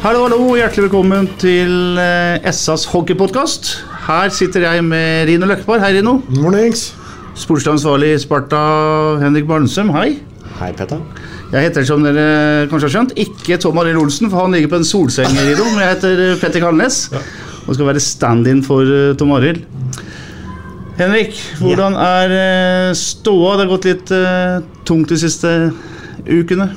Hallo, hallo, hjertelig velkommen til eh, SAs hockeypodkast. Her sitter jeg med Rino Løkkeberg. Hei, Rino. Mornings. Sportsansvarlig i Sparta, Henrik Barnsum. Hei. Hei, Petter. Jeg heter, som dere kanskje har skjønt, ikke Tom Arild Olsen, for han ligger på en solseng, Rino. Men jeg heter eh, Petter Kalnes og skal være stand-in for eh, Tom Arild. Henrik, hvordan er eh, ståa? Det har gått litt uh, tungt de siste ukene.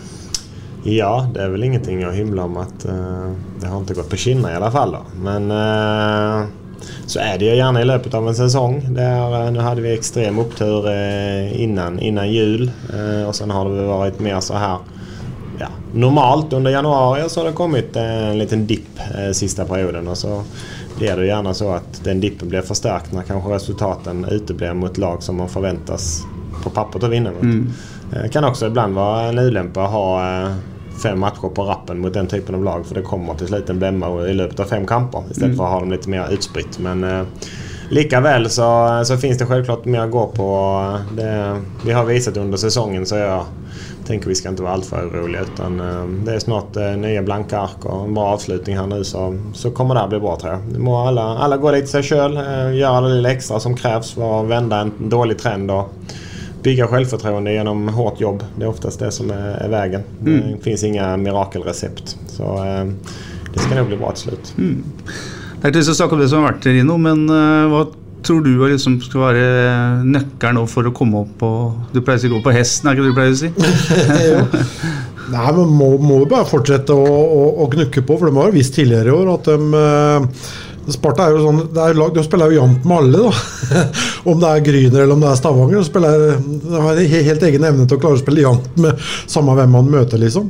Ja, det er vel ingenting å hymle om at uh, det har ikke gått på skinner i alle fall. Da. Men uh, så er det jo gjerne i løpet av en sesong. Der, er, eh, nå hadde vi ekstrem opptur innan, innan jul, og så har det vært mer så her ja, normalt under januari, så har det kommet en liten dipp eh, siste perioden. Og så blir det gjerne så at den dippen blir forsterket når kanskje resultatene uteblir mot lag som man forventes på papper å vinne mot. Det kan også iblant være en ulempe å ha fem matcher på rappen mot den typen av lag, for det kommer til slutt en blemme i løpet av fem kamper, i stedet for å ha dem litt mer utspritt. Men eh, likevel så, så finnes det selvklart mer å gå på. Det, vi har vist under sesongen, så jeg tenker vi skal ikke være altfor urolige. Utan, eh, det er snart eh, nye blanke ark og en bra avslutning her nå, så, så kommer det å bli bra, tror. Det må alle, alle gå litt seg sjøl, gjøre det lille ekstra som kreves for å vende en dårlig trend. og bygga självförtroende genom hårt jobb. Det är oftast det som är, är vägen. Det finns inga mirakelrecept. Så eh, det ska nog bli bra til slutt. Det er ikke lyst til å snakke om det som har vært, Rino, men eh, hva tror du liksom skal være nøkkelen for å komme opp på Du pleier å si gå på hesten, er ikke det du pleier å si? Nei, men må, må bare fortsette å, å, å gnukke på, for de har jo visst tidligere i år at de eh, Sparta er jo sånn er lag, spiller jo jevnt med alle, da. om det er Gryner eller om det er Stavanger. De, spiller, de har en helt egen evne til å klare å spille jevnt med samme hvem man møter, liksom.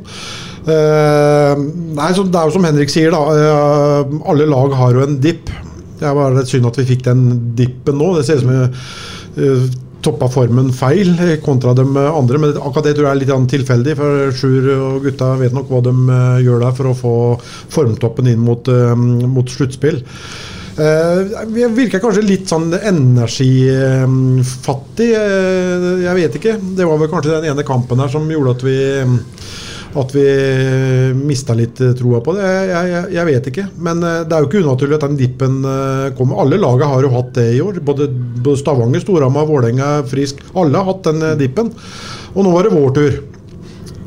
Eh, nei, så Det er jo som Henrik sier, da. eh, alle lag har jo en dipp. Det er bare synd at vi fikk den dippen nå. Det ser ut som vi eh, toppa formen feil eh, kontra de andre, men akkurat det tror jeg er litt tilfeldig. For Sjur og gutta vet nok hva de eh, gjør der for å få formtoppen inn mot, eh, mot sluttspill. Eh, vi virker kanskje litt sånn energifattig. eh, jeg vet ikke. Det var vel kanskje den ene kampen her som gjorde at vi at vi mista litt eh, troa på det. Jeg, jeg, jeg vet ikke. Men eh, det er jo ikke unaturlig at den dippen eh, kommer. Alle lagene har jo hatt det i år. Både, både Stavanger, Storhamar, Vålerenga, Frisk. Alle har hatt den eh, dippen. Og nå var det vår tur.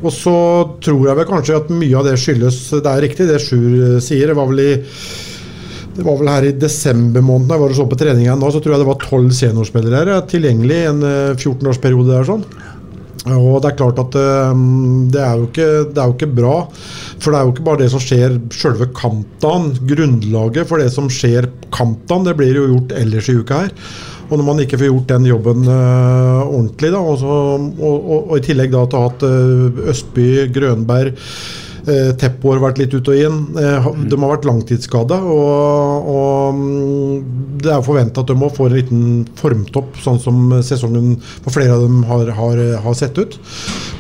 Og så tror jeg vel kanskje at mye av det skyldes Det er riktig det Sjur eh, sier. Det var vel i det var vel her i desember måned jeg var og så på trening igjen da, så tror jeg det var tolv seniorspillere eh, tilgjengelig i en eh, 14-årsperiode der sånn. Og det er klart at eh, det, er ikke, det er jo ikke bra. For det er jo ikke bare det som skjer selve kampdagen. Grunnlaget for det som skjer kampdagen, det blir jo gjort ellers i uka her. Og når man ikke får gjort den jobben uh, ordentlig, da, og, så, og, og, og i tillegg da til å ha hatt uh, Østby, Grønberg Eh, Teppo har vært litt ut og inn. Eh, De har vært langtidsskada. Og, og mm, det er forventa at de må få en liten formtopp, sånn som sesongen for flere av dem har, har, har sett ut.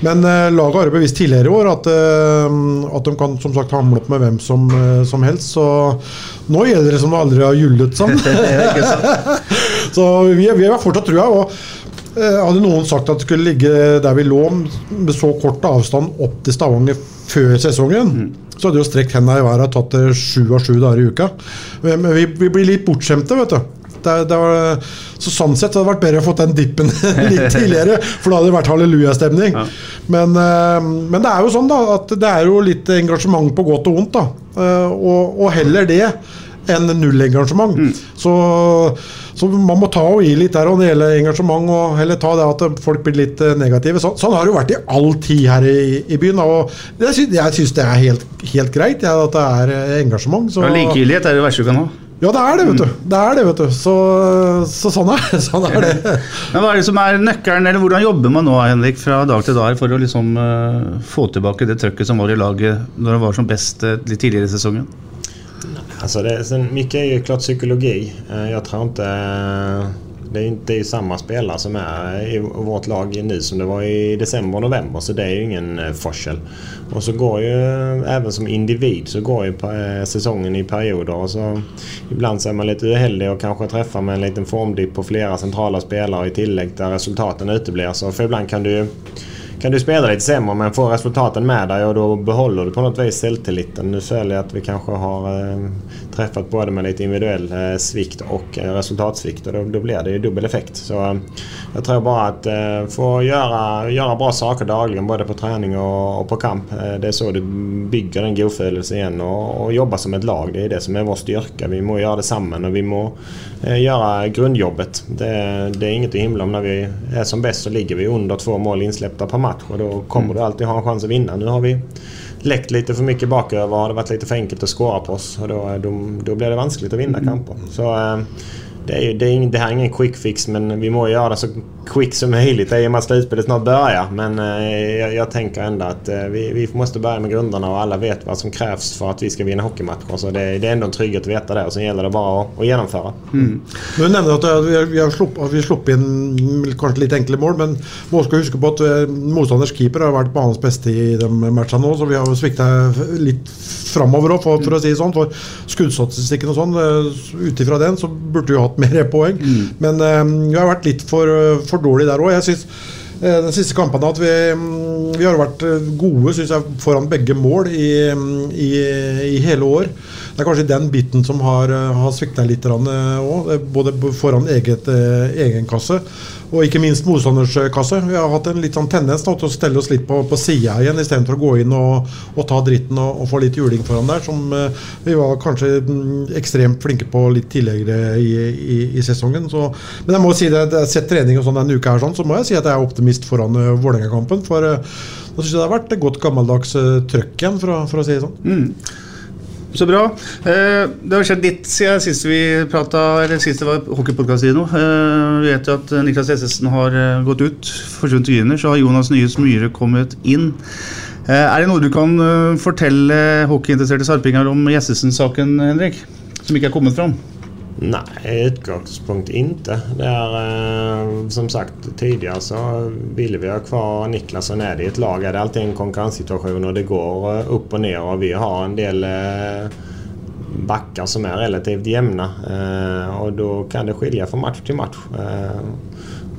Men eh, laget har jo bevist tidligere i år at, at de kan som sagt hamle opp med hvem som, som helst. Så nå gjelder det som det aldri har gyllet sånn. så vi, vi har fortsatt trua. Og Hadde noen sagt at det skulle ligge der vi lå, med så kort avstand opp til Stavanger før sesongen, så hadde jo strekt hendene i været og tatt det sju av sju dager i uka. Men vi, vi blir litt bortskjemte, vet du. Det, det var, så sånn sett hadde det vært bedre å få den dippen litt tidligere, for da hadde det vært hallelujastemning. Men, eh, men det er jo sånn da, at det er jo litt engasjement på godt og vondt. da. Eh, Og, og heller det enn nullengasjement. Mm. Så, så man må ta og gi litt der og det gjelder engasjement, og heller ta det at folk blir litt eh, negative. Så, sånn har det jo vært i all tid her i, i byen. Og det sy- jeg syns det er helt, helt greit ja, at det er eh, engasjement. Så, Ja, likegyldighet er det verste du kan ha. ja, det er det, vet du. Det er det, vet du. Så, så sånn, er, sånn er det. Men Hva er det som er nøkkelen, eller hvordan jobber man nå Henrik, fra dag til dag for å liksom uh, få tilbake det trøkket som var i laget når det var som best uh, litt tidligere i sesongen? Alltså det, sen, mycket är ju klart psykologi. Eh, Jag tror inte... Det är ju det är ju samma spelare som är i vårt lag nu som det var i december och november så det är ju ingen eh, forskel. Och så går ju även som individ så går ju eh, säsongen i perioder och så ibland så är man lite uheldig och kanske träffar med en liten formdipp på flera centrala spelare i tillägg där resultaten uteblir. Så för ibland kan du kan du spela lite sämre men får resultaten med dig och då behåller du på något vis självtilliten. Nu ser jag att vi kanske har eh, träffat både med lite individuell eh, svikt och eh, resultatsvikt och då, då blir det ju dubbel effekt. Så jeg jag tror bara att eh, få göra, göra bra saker dagligen både på träning och, och på kamp. Eh, det är så du bygger den godfølelsen igjen og, og jobba som et lag. Det er det som er vår styrke. Vi må gjøre det sammen og vi må gjøre grunnjobbet. grundjobbet. Det, det er inget att himla om. Når vi er som best så ligger vi under två mål insläppta per match och då kommer du alltid ha en chans att vinna. Nu har vi läckt lite för mycket baköver det har varit lite för enkelt att skåra på oss och då, då, då blir det vanskligt att vinna kamper. Så eh, det, är, det, är ingen, det här är ingen quick fix men vi må göra det så quick som möjligt i och med att slutspelet snart börjar. Men eh, jag, jag tänker ändå att eh, vi, vi måste börja med grunderna och alla vet vad som krävs för att vi ska vinna hockeymatcher. Så det, det är ändå en trygghet att veta det och sen gäller det bara att, att genomföra. Du nevner at eh, vi har- vi sluppet inn kanskje litt enkle mål, men man også huske på at motstanders keeper har vært banens beste i de matchene nå, så vi har svikta litt framover òg, for, for å si det sånn. For skuddstatistikken og sånn, ut den, så burde vi hatt mer poeng. Men eh, vi har vært litt for, eh, for dårlige der òg. Jeg synes eh, den siste kampen at vi, mm, vi har vært eh, gode synes jeg, foran begge mål i, mm, i, i hele år. Det er kanskje den biten som har, eh, har svikta litt òg. Både foran eget, eh, egen kasse og ikke minst motstanders eh, kasse. Vi har hatt en litt sånn tendens da, til å stelle oss litt på, på sida igjen istedenfor å gå inn og, og ta dritten og, og få litt juling foran der, som eh, vi var kanskje mm, ekstremt flinke på litt tidligere i, i, i sesongen. Så, men jeg må si det, det sett trening og sånn denne uka her, sånn, så må jeg si at jeg er optimist foran uh, Vålerenga-kampen. For nå syns jeg det har vært et godt gammeldags uh, trøkk igjen, for for å si det sånn. Så bra. Eh, det har skjedd litt siden sist vi prata, eller sist det var hockeypodkast-video. Eh, vi vet jo at Niklas Essesen har eh, gått ut, forsvunnet til junior. Så har Jonas Nyhus Myhre kommet inn. Er det noe du kan fortelle hockeyinteresserte sarpinger om Jessesen-saken, Henrik? Som ikke er kommet fram? Nej, i utgangspunktet ikke. Det er, eh, som sagt tidligere så ville vi ha kvar Niklas og Nedi i et lag Det er alltid en konkurransesituasjon, og det går eh, og ned. ner och vi har en del eh, backar som er relativt jevne, eh, da då kan det skilja fra match til match. Eh,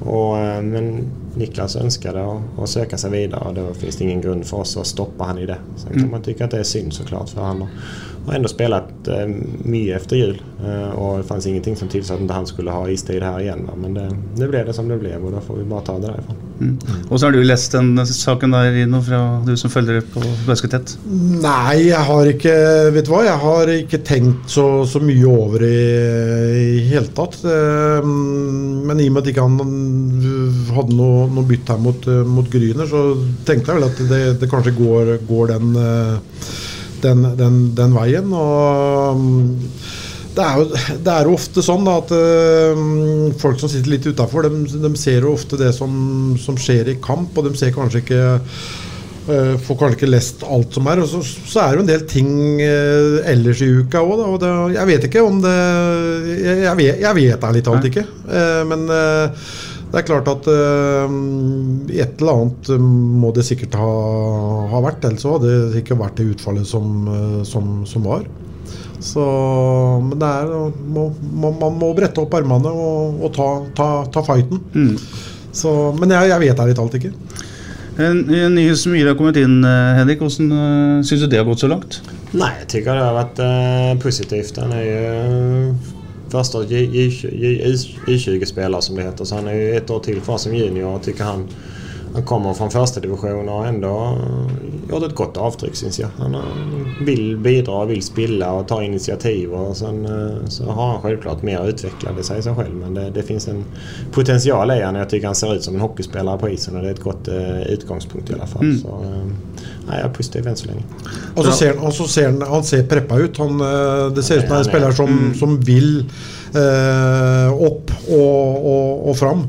och, eh, men Niklas önskade å, å søke seg videre, og da finnes det ingen grunn for oss å stoppe han i det. Så kan Mm. man tykke at det er synd så klart, for han har- har ändå spelat eh, mycket efter jul eh, och det fanns ingenting som tillsa att han skulle ha istid här igen. Va? Men det, nu blev det som det blev och då får vi bara ta det därifrån. Og så har du lest den saken der, Rino, fra du som følger det på ganske tett? Nei, jeg har ikke Vet du hva, jeg har ikke tenkt så, så mye over i i hele tatt. Eh, Men i og med at ikke han hadde noe, noe bytt her mot, mot Gryner, så tenkte jeg vel at det, det kanskje går, går den, eh, den, den, den veien. Og mm, det er, jo, det er jo ofte sånn da, at øh, folk som sitter litt utafor, de, de ser jo ofte det som, som skjer i kamp, og de ser kanskje ikke øh, Får kanskje ikke lest alt som er. Og så, så er det jo en del ting øh, ellers i uka òg, og det, jeg vet ikke om det Jeg, jeg vet, ærlig talt ikke. Uh, men det er klart at uh, et eller annet eh, må det sikkert ha, ha vært. Ellers hadde det ikke vært det utfallet som, eh, som, som var. Så, men det er, må, må, man må brette opp armene og, og ta, ta, ta fighten. Så, men jeg, jeg vet ærlig talt ikke. En, en Nyhus Myhre har kommet inn, Henrik. Hvordan uh, syns du det har gått så langt? Nei, jeg tycker det har vært uh, positivt. Han er ju första I20-spelare som det heter. Så han är ju ett år till kvar som junior och tycker han han kommer från första division och ändå gjort ett gott avtryck syns jag. Han vil vill bidra, vill spilla och ta initiativ och sen eh, så har han självklart mer att utveckla, det säger sig själv. Men det, det finns en potential i honom. Jag tycker han ser ut som en hockeyspelare på isen och det är ett gott eh, utgångspunkt i alla fall. Mm. Så, eh, nej, jag är positiv än så länge. Og så ser og så ser han, ser preppa ut. Han, eh, det ser ut som er en spiller som, Mm. som vil eh, opp og, og, og fram.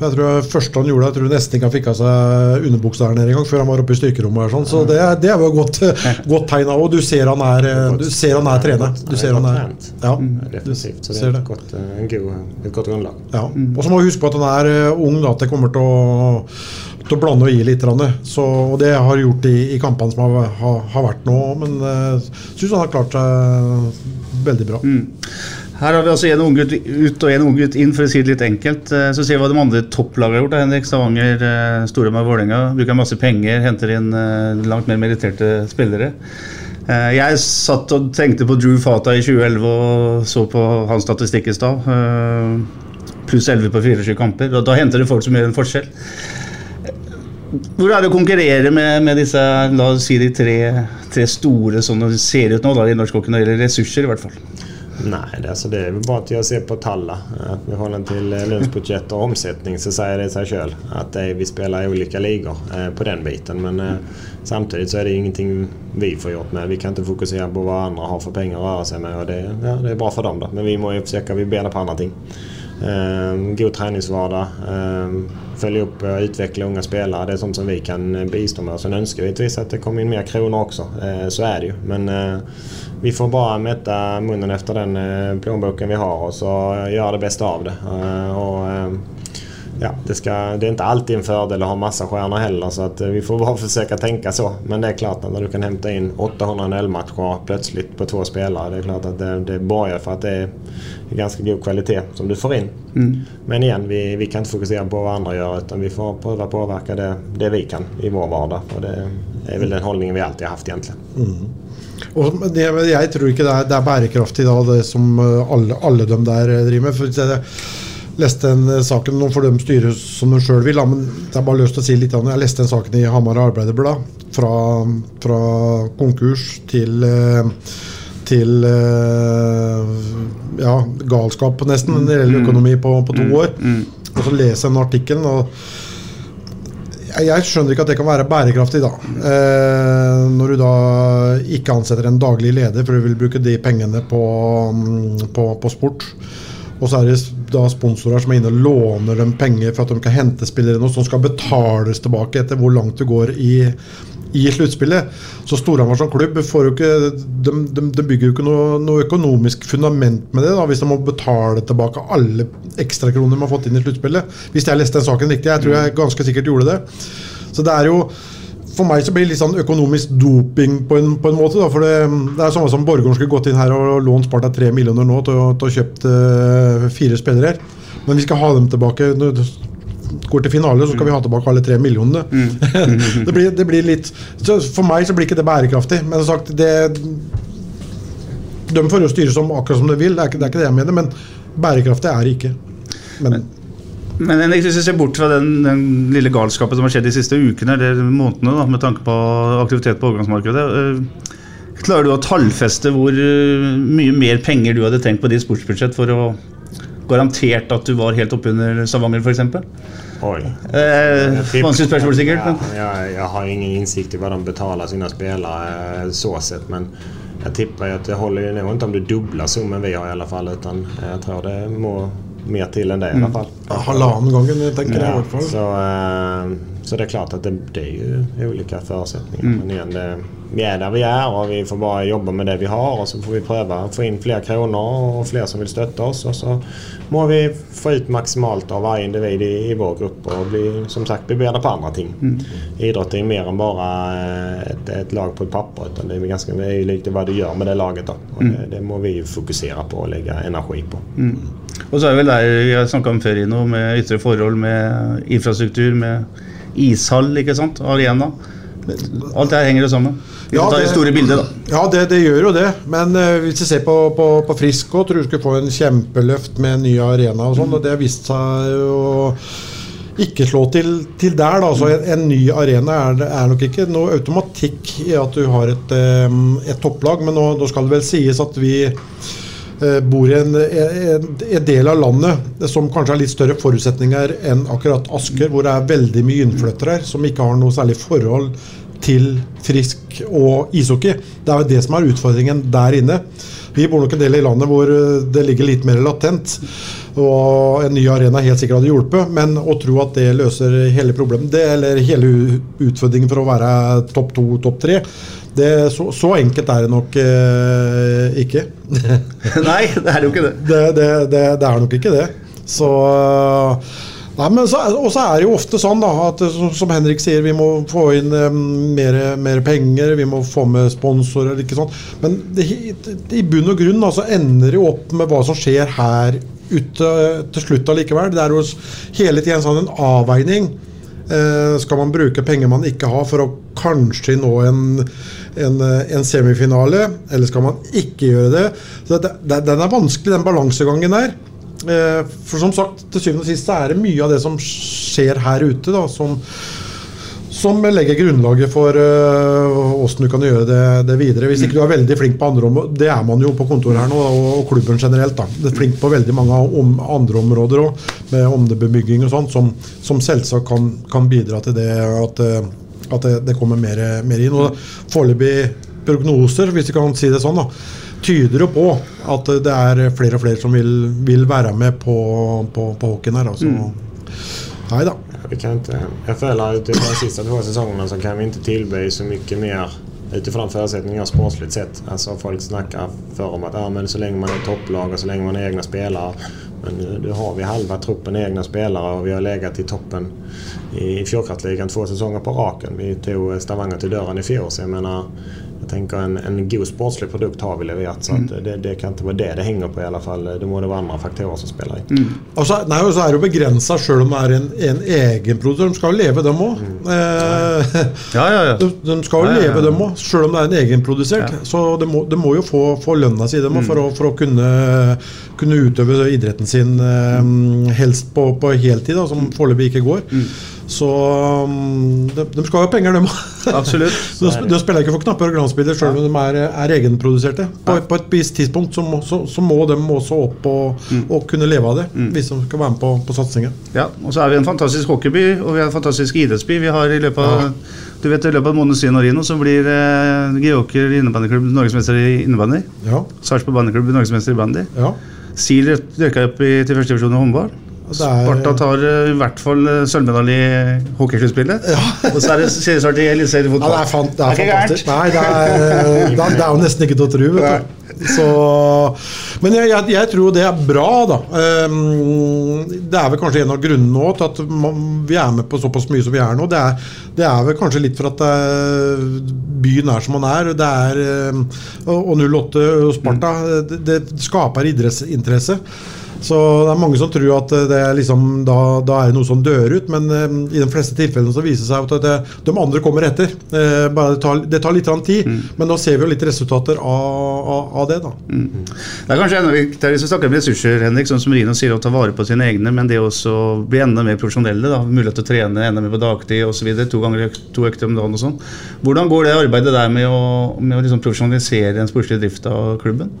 For jeg tror første han gjorde, jeg tror nesten ikke han fikk av seg underbuksa her nede engang før han var oppe i styrkerommet. her sånn. Så det, er- det er jo et godt, godt tegn av og Du ser han er, eh, du ser han er trener. Du ser han er, ja, Definitivt. Så det er et godt, eh, en god, ett gott grundlag. ja. Og så må vi huske på at han er eh, ung, da, at det kommer til å, til å blande og gi litt. Så, og det har gjort i, i kampene som har, har, har vært nå. Men jeg syns han har klart seg veldig bra. Her har vi altså en unggutt ut og en unggutt inn, for å si det litt enkelt. Eh, Så ser vi hva de andre topplagene har gjort. Henrik Stavanger, eh, Storhamar, Vålerenga. Bruker masse penger, henter inn eh, langt mer meritterte spillere. Jeg satt og tenkte på Drew Fata i 2011 og så på hans statistikk i stad. Pluss 11 på 24 kamper. og Da henter det folk som gjør en forskjell. Hvor er det å konkurrere med, med disse la oss si de tre, tre store som det ser ut nå da, i norsk hockey når det gjelder ressurser? i hvert fall? Nej, alltså det är väl bara att jag ser på Talla. Att vi håller till eh, lönsbudget och omsättning så säger det sig själv. Att det är, vi spelar i olika ligor eh, på den biten. Men eh, samtidigt så är det ingenting vi får gjort med. Vi kan inte fokusera på vad andra har för pengar att röra sig med. Och det, ja, det är bra för dem då. Men vi måste ju försöka vi bena på andra ting. Eh, god träningsvardag. Eh, följa upp och utveckla unga spelare. Det är sånt som vi kan eh, bistå med. Sen önskar vi givetvis att det kommer in mer kronor också. Eh, så är det ju. Men eh, vi får bara mätta munnen efter den eh, plånboken vi har och så göra det bästa av det. Og och, eh, ja, det, ska, det är inte alltid en fördel att ha massa stjärnor heller så att eh, vi får bara försöka tänka så. Men det är klart att när du kan hämta in 800 NHL-matcher plötsligt på två spelare. Det är klart att det, det borgar för att det är ganska god kvalitet som du får in. Men igen, vi, vi kan inte fokusera på vad andra gör utan vi får pröva påverka det, det vi kan i vår vardag. Och det är väl den hållningen vi alltid har haft egentligen. Og det, jeg tror ikke det er, det er bærekraftig da, det som eh, alle, alle dem der eh, driver med. For jeg leste en eh, saken, Nå får de styre som de sjøl vil, da, men det er bare lyst til å si litt. grann. Jeg leste en saken i Hamar Arbeiderblad. Fra, fra konkurs til til ja, galskap, nesten, det gjelder økonomi på, på to år. Og så leser jeg den artikkelen. Jeg skjønner ikke at det kan være bærekraftig, da. Eh, når du da ikke ansetter en daglig leder, for du vil bruke de pengene på, mm, på, på sport. Og så er det da sponsorer som er inne og låner dem penger for at de kan hente spillere nå, som skal betales tilbake etter hvor langt du går i, i sluttspillet. Så Storhamar som klubb ikke De, de, de bygger jo ikke noe, noe økonomisk fundament med det, da, hvis de må betale tilbake alle ekstrakroner de har fått inn i sluttspillet. Hvis jeg leste den saken riktig. Jeg tror jeg ganske sikkert gjorde det. Så det er jo for meg så blir det litt sånn økonomisk doping på en, på en måte. Da, for det, det er samme som Borgården skulle gått inn her og lånt Sparta tre millioner nå til, til å kjøpt uh, fire spillere. Men vi skal ha dem tilbake. Når det går til finale, så skal vi ha tilbake alle tre millionene. det, blir, det blir litt For meg så blir ikke det bærekraftig. Men som sagt, det De får jo styre som akkurat som de vil, det er ikke det, er ikke det jeg mener. Men bærekraftig er det ikke. Men, Men Henrik, hvis vi ser bort fra den, den lille galskapen som har skjedd de siste ukene, eller månedene, da, med tanke på aktivitet på overgangsmarkedet, øh, klarer du å tallfeste hvor øh, mye mer penger du hadde trengt på ditt sportsbudsjett for å garantert at du var helt oppunder Stavanger, f.eks.? Oi. Eh, vanskelig spørsmål, sikkert. Ja, jeg, jag har ingen innsikt i hva de betaler sine spelare eh, så sett. Men jeg tipper at det holder jo ikke om du dobler summen vi har i alle fall. Utan jeg tror det må mer til enn det i hvert fall. halvannen gangen, tenker jeg i Ja, hvert fall. så, uh, så det er klart at det, det er jo olika forutsetninger. Mm. Men igjen, det, vi er der vi er, og vi får bare jobba med det vi har Og så får vi prøve å få in flere kroner og flere som vil støtte oss. Og så må vi få ut maximalt av varje individ i, i vår grupp og bli, som sagt bli bedre på andre ting. Mm. Idrott er mer enn bare et, ett, ett lag på et papper utan det er ganske det likt hva du gjør med det laget. Da. Og Mm. det, det må vi fokusere fokusera på og legge energi på. Og så er vel der har snakka om før, noe med ytre forhold, med infrastruktur, med ishall, ikke sant, arena. Alt det her henger jo sammen. Vi Ja, tar det store bildet, da. Ja, det, det gjør jo det. Men uh, hvis vi ser på, på, på Frisk òg, tror du skulle få en kjempeløft med en ny arena og sånn. Og det har vist seg å ikke slå til, til der. Da. Så en, en ny arena er, er nok ikke noe automatikk i at du har et, um, et topplag, men nå, nå skal det vel sies at vi bor i en, en, en del av landet som kanskje har litt større forutsetninger enn akkurat Asker, hvor det er veldig mye innflyttere som ikke har noe særlig forhold til frisk og ishockey. Det er jo det som er utfordringen der inne. Vi bor nok en del i landet hvor eh, det ligger litt mer latent. Og en ny arena helt sikkert hadde hjulpet, men å tro at det løser hele problemet, det, eller hele utfordringen for å være topp to, topp tre, det, så, så enkelt er det nok eh, ikke. Nei, det er jo ikke det. Det, det, det, det er nok ikke det. Så Nei, men så, Og så er det jo ofte sånn da, at som, Henrik sier, vi må få inn um, mer, mer penger, vi må få med sponsorer. ikke sant? Men det, i bunn og grunn da, så ender det jo opp med hva som skjer her ute til slutt allikevel. Det er jo hele tiden sånn en avveining. Eh, skal man bruke penger man ikke har for å kanskje nå en, en, eh, en semifinale, eller skal man ikke gjøre det? Så det, det, Den er vanskelig, den balansegangen der. Eh, for som sagt, til syvende og sist er det mye av det som skjer her ute, da, som, som legger grunnlaget for åssen du kan gjøre det, det videre. Hvis ikke du er veldig flink på andre områder, det er man jo på kontoret her nå, og, klubben generelt. da. Det er flink på veldig mange om, andre områder òg, med omdebebygging og sånt, som, som selvsagt kan, kan bidra til det at, eh, at det, det kommer mer, mer inn. Og Foreløpig prognoser, hvis vi kan si det sånn, da, tyder jo på at det er flere og flere som vil, vil være med på, på, på hockeyen her. Altså. Nei da. Vi kan inte, jag føler at de sista två säsongerna så kan vi inte tillbe så mycket mer utifrån förutsättningar sportsligt sett. Alltså folk snackar för om att ja, men så länge man är topplag och så länge man är egna spelare. Men nu, har vi halva truppen egna spelare och vi har legat i toppen i fjordkraftligan två säsonger på raken. Vi tog Stavanger till dörren i fjol så jag menar jag tänker en, en god sportslig produkt har vi levererat så att det, det kan inte vara det det hänger på i alla fall. Det må det vara andra faktorer som spelar in. Og så, nei, og så er det begrensa sjøl om det er en, en egenprodusent. De skal jo leve, dem òg. Eh, Ja, ja, ja. de, de skal jo Ja, ja, ja. leve, dem òg, sjøl om det er en egenprodusert. Så de må, de må jo få, få lønna si dem for, å, for å kunne, kunne utøve idretten sin eh, helst på, på heltid, da, som foreløpig ikke går. Så um, de, de skal jo ha penger, de òg. Absolutt. De, de spiller ikke for knappe organspillere sjøl om de er, er egenproduserte. På, på et visst tidspunkt så må, så, så må de også opp og, og kunne leve av det, hvis de skal være med på, på satsingen. Ja, og så er vi en fantastisk hockeyby, og vi er en fantastisk idrettsby. Vi har i løpet av du vet, i løpet av måneden Syn og Rino så blir eh, Geåker innebandyklubb norgesmester i innebandy. Ja. Sarpsborg bandyklubb norgesmester i bandy. Ja. SIL røkka opp i, til første divisjon i håndball. Det Sparta tar eh, i hvert fall eh, sølvmedalje i hockeysluttspillet. Og så er det seriestart i Ja, det er, fan, det er ikke fantastisk. Nei, det er, det, er, det er jo nesten ikke til å tro. Vet du. Så, men jeg, jeg, jeg tror det er bra, da. Ehm, det er vel kanskje en av grunnene òg til at man, vi er med på såpass mye som vi er nå. Det er, det er vel kanskje litt for at eh, byen er som den er. Det er ehm, og 08 og Sparta det, det skaper idrettsinteresse. Så det er mange som tror at det er liksom, da, da er det noe som dør ut, men eh, i de fleste tilfellene så viser det seg at det, de andre kommer etter. Eh, bare det, tar, det tar litt tid, tid, men nå ser vi jo litt resultater av, av, av det. da. Det er kanskje enda viktigere hvis vi snakker om ressurser, Henrik, sånn som Rino sier, å ta vare på sine egne, men det også bli enda mer profesjonelle. da, Mulighet til å trene enda mer på dagtid osv. To ganger to økter om dagen og sånn. Hvordan går det arbeidet der med å, med å liksom profesjonalisere den sportslige drifta av klubben?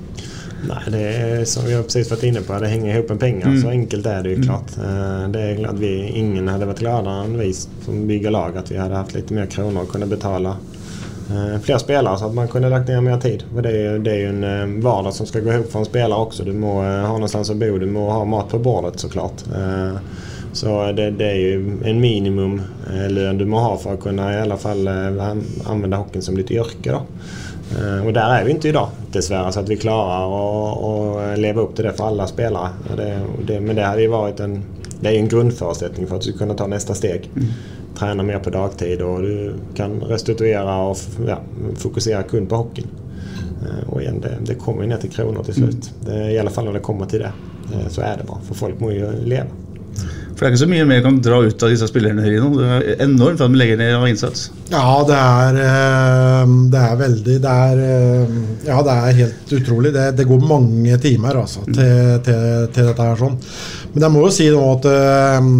Nej, det är som vi har precis varit inne på. Det hänger ihop med pengar. Så enkelt är det ju klart. Eh, Det är klart vi, ingen hade varit gladare än vi som bygger lag att vi hade haft lite mer kronor och kunne betala flere fler spelare så att man kunde lagt ner mer tid. För det är ju, det är ju en eh, vardag som ska gå ihop för en spelare också. Du må ha ha någonstans att bo, du må ha mat på bordet såklart. Eh, Så det, det är ju en minimum eh, du må ha för att kunna i alla fall anvende använda hockeyn som ditt yrke. Då. Eh, Och där är vi inte idag dessvärre så att vi klarar att att leva upp till det för alla spelare. Det, det, men det hade ju varit en, det är en grundförutsättning för att du ska kunna ta nästa steg. Träna mer på dagtid och du kan restituera och f- ja, fokusera kun på hockeyn. Og Och igen, det, det kommer ju ner till kronor till slut. Det, I alla fall när det kommer till det. Eh, Så är det bara, för folk må ju leva. For det er ikke så mye mer du kan dra ut av disse spillerne. Rino. Det er enormt hva de legger ned av innsats. Ja, det er, eh, det er veldig Det er, eh, ja, det er helt utrolig. Det, det går mange timer altså, til, til, til dette her. sånn. Men jeg må jo si nå at eh,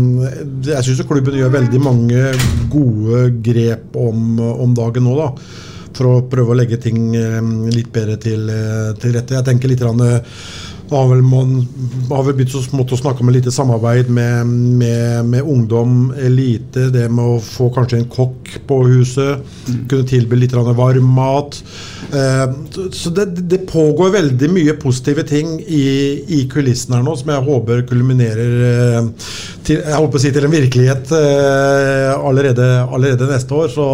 jeg syns klubben gjør veldig mange gode grep om, om dagen nå. da for å prøve å legge ting litt bedre til, til rette. Jeg tenker litt det har vel, man har vel begynt så smått å snakke om lite samarbeid med, med, med, ungdom, elite. Det med å få kanskje en kokk på huset. Mm. Kunne tilby litt varm mat. Eh, så det, det, pågår veldig mye positive ting i, i kulissene her nå, som jeg håper kulminerer eh, til, jeg håper å si til en virkelighet eh, allerede, allerede neste år. Så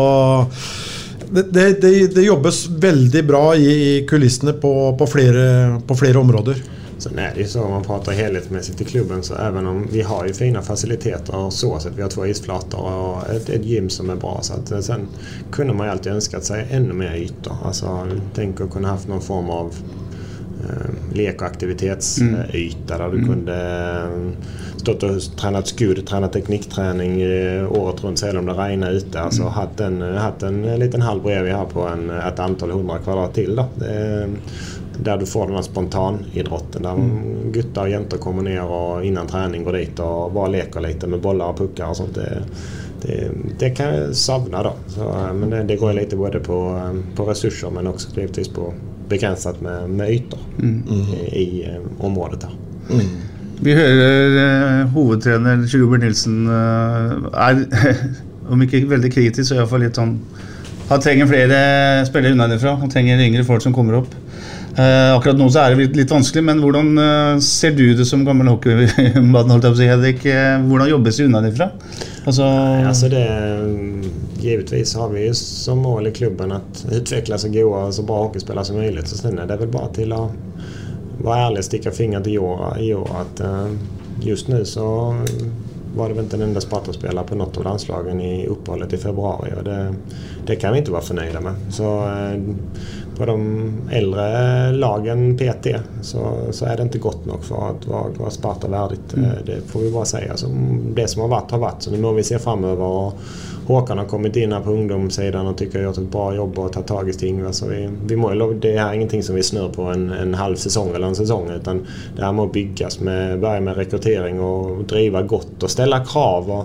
det, det, det, jobbes veldig bra i, i kulissene på, på, flere, på, flere, områder. Sen är det ju så om man pratar helhetsmässigt i klubben så även om vi har ju fina faciliteter och så att vi har två isflator och ett, ett gym som är bra så att eh, sen kunde man ju alltid önskat sig ännu mer ytor. Alltså tänk att kunna haft någon form av eh, lek och aktivitetsyta mm. där du mm. kunde eh, stått och tränat skud, tränat teknikträning eh, året runt även om det regnade ute. Alltså mm. haft, en, haft en liten hall bredvid här på en, ett antal hundra kvadrat till. Då. Det, där du får den spontanidrotten Der mm. gutter og jenter kommer ned og innan trening går dit og bare leker litt med boller og pukker og sånt. Det, det, det kan jeg savne, da. Så, eh, men det, det går litt både på, eh, på ressurser, men også givetvis på begrenset med, med yter mm. i, i området der Mm. Vi hører eh, hovedtrener Kjell Nilsen uh, er, om ikke veldig kritisk, så iallfall litt sånn Han trenger flere spillere unnafra. Han trenger yngre folk som kommer opp. Uh, akkurat nå så er det litt, vanskelig, men hvordan eh, ser du det som gammel hockeymann? Uh, hvordan jobbes det fra? Altså, altså det, givetvis har vi som mål i klubben At utvikle så gode og så bra hockeyspillere som mulig. Så det er vel bare til å vara ärlig sticka fingret i år, i år att eh, just nu så var det väl inte en enda Sparta-spelare på något av landslagen i uppehållet i februari och det, det kan vi inte vara förnöjda med. Så eh, på de äldre lagen PT så, så är det inte gott nog för att vara, vara Sparta värdigt. Mm. Eh, det får vi bara säga. Så det som har varit har varit. Så nu må vi se framöver och Håkan har kommit in här på ungdomssidan och tycker jag gjort ett bra jobb och tagit tag i Stingva. Så vi, vi må, det er ingenting som vi snör på en, en halv säsong eller en säsong utan det här må byggas med, börja med rekrytering och driva gott och ställa krav. Och,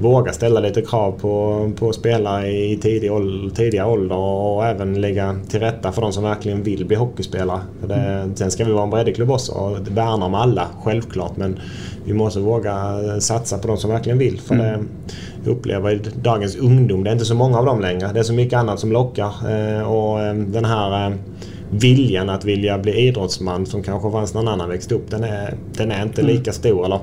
våga ställa lite krav på, på spelare i tidig ålder, tidiga ålder och även lägga till rätta för de som verkligen vill bli hockeyspelare. Det, sen ska vi vara en breddeklubb också och värna om alla, självklart. Men vi måste våga satsa på de som verkligen vill. För det, vi upplever i dagens ungdom, det är inte så många av dem längre. Det är så mycket annat som lockar. og och eh, den här eh, viljan att vilja bli idrottsman som kanske fanns när annen vekst växte upp, den är, den är inte lika stor. Eller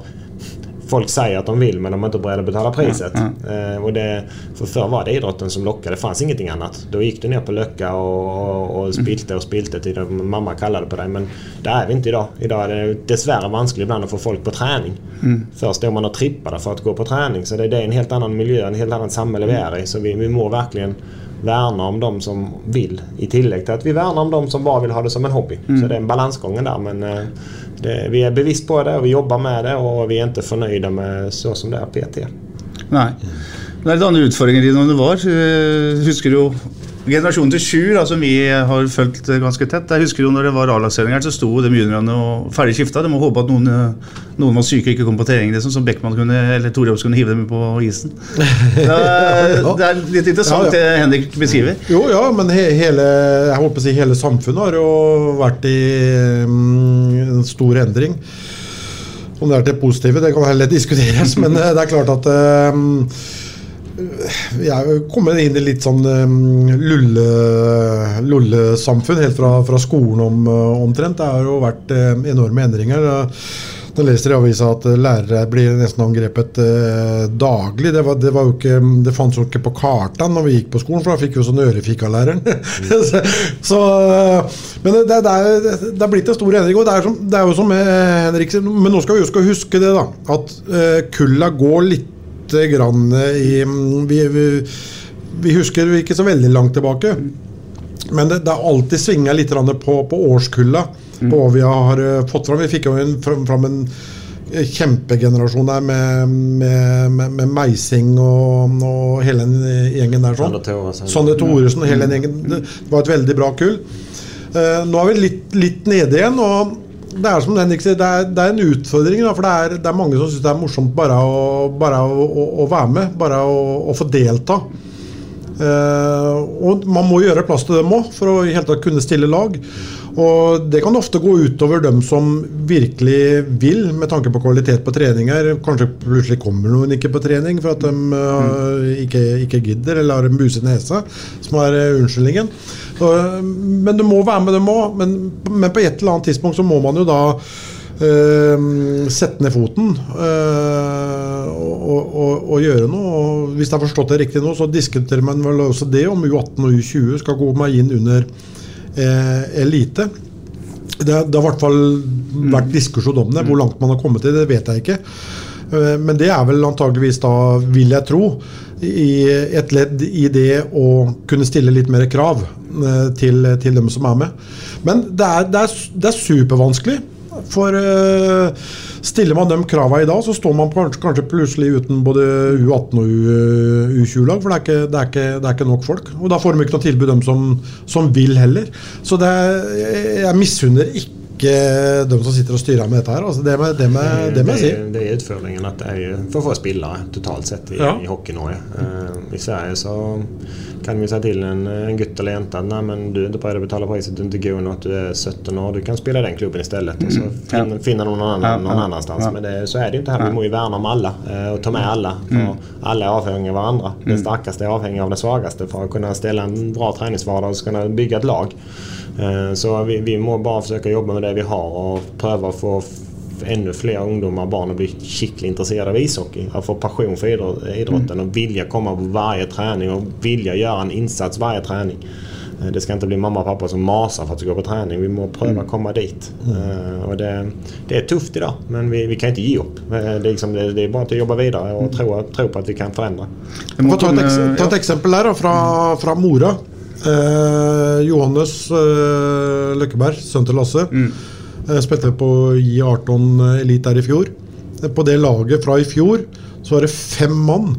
folk säger att de vill men de är inte beredda att betala priset. Mm, mm. Eh, och det, för förr var det idrotten som lockade. Det fanns ingenting annat. Då gick du ner på Löcka och, och, och spilte och spilte till det mamma kallade på dig. Men där är vi inte idag. Idag är det dessvärre vanskligt ibland att få folk på träning. Mm. Förr står man och trippade för att gå på träning. Så det, det är en helt annan miljö, en helt annen samhälle vi är i. Så vi, vi må verkligen värna om de som vill. I tillegg til at vi verner om de som bare vil ha det som en hobby. Mm. Så det er en balansgång der. Men eh, det, vi er bevisst på det og vi jobber med det og vi er ikke fornøyde med så som det er PT. Nei. Det er litt andre utfordringer enn det var. Husker du generasjonen til Sjur, som vi har fulgt ganske tett. Jeg husker jo når det var A-lagsseling så sto de juniorene og ferdig skifta. De må håpe at noen, noen var syke og ikke kom på trening, liksom, så Beckman kunne, eller Torjobs kunne hive dem på isen. Det er, det er litt interessant ja, ja. det Henrik beskriver. Jo, ja, men he, hele, jeg håper å si, hele samfunnet har jo vært i mm, en stor endring. Om det er til positive, det kan heller diskuteres, men eh, det er klart at um, jeg er kommet inn i litt sånn lullesamfunn lulle, helt fra, fra skolen om, uh, omtrent. Det har jo vært enorme endringer. Da leser i avisa at lærere blir nesten angrepet eh, daglig. Det, var, det, var ikke, det fantes jo ikke på kartene når vi gikk på skolen, for da fikk vi jo sånn ørefika-læreren. så, men det, det, er, blitt en stor endring. og Det er, som, det er jo som Henrik Men nå skal vi jo huske det, da. At eh, kulla går litt grann i vi, vi, vi, husker ikke så veldig langt tilbake. Men det, det har alltid svinga litt på, på årskulla. På hva vi har eh, fått fram. Vi fikk jo en, fram, fram en kjempegenerasjon der med, med, med, med Meising og, og hele den gjengen der. sånn. Sander Thoresen. Og hele den gjengen. Det var et veldig bra kull. Uh, nå er vi litt, litt nede igjen. og det er som Henrik det er, det er en utfordring. Da, for det er, det er mange som syns det er morsomt bare å, bare å, å, å være med. Bare å få delta. Eh, og man må gjøre plass til dem òg, for å i hele tatt kunne stille lag. Og det kan ofte gå utover dem som virkelig vil, med tanke på kvalitet på treninger. Kanskje plutselig kommer noen ikke på trening for at de uh, ikke, ikke gidder, eller har en buse i nesa, som er uh, unnskyldningen. Så, men du må være med dem òg. Men, men på et eller annet tidspunkt så må man jo da sette ned foten og, og, og gjøre noe. Og hvis jeg har forstått det riktig nå, så diskuterer man vel også det om U18 og U20 skal gå meg inn under eh, lite. Det, det har i hvert fall vært diskusjon om det. Hvor langt man har kommet til, det vet jeg ikke. Eh, Men det er vel antageligvis da, vil jeg tro, i et ledd i det å kunne stille litt mer krav eh, til, til dem som er med. Men det er, det er, det er supervanskelig. For uh, stiller man de kravene i dag, så står man kanskje, kanskje plutselig uten både U18 og U- U20-lag. For det er, ikke, det, er ikke, det er ikke nok folk. Og da får de ikke noe tilbud, de som, som vil heller. Så det jeg misunner ikke de som sitter og styrer med dette her. Altså det, må- jeg si. Det, det er utfordringen at det er for få spillere totalt sett i, Ja. i Hockey-Norge. Uh, I Sverige så kan vi si til en, en gutt eller jente at nei, men du er ikke beredd å betale priset, du er ikke god nok, du er 17 år, du kan spille i den klubben i stedet. Og så finner, finner noen annen, Ja, någon ja, ja. Men det, så er det jo ikke her. Vi må jo verne om alle uh, og ta med alle. For alle er avhengig av hverandre. Den sterkeste er avhengig av den svakeste for å kunne stille en bra treningshverdag og kunne bygge et lag. Eh, Så vi, vi må bare forsøke å jobbe med det vi har og prøve å få ännu fler ungdomar barn att bli skickligt intresserade av ishockey. Att få passion för idrott, idrotten och vilja komma på varje träning och vilja göra en insats varje träning. Eh, Det ska inte bli mamma och pappa som masar för att gå på träning. Vi må pröva komma dit. Eh, Och det, det är tufft idag, men vi, vi kan inte ge upp. Eh, Det är, liksom, det, det är bara att jobba vidare och tro, tro på att vi kan förändra. Må ta, ta et eksempel der da, fra, fra Mora. Eh, Johannes eh, Løkkeberg, sønnen til Lasse, eh, spilte på J18 Elite der i fjor. Eh, På det laget fra i fjor så var det fem mann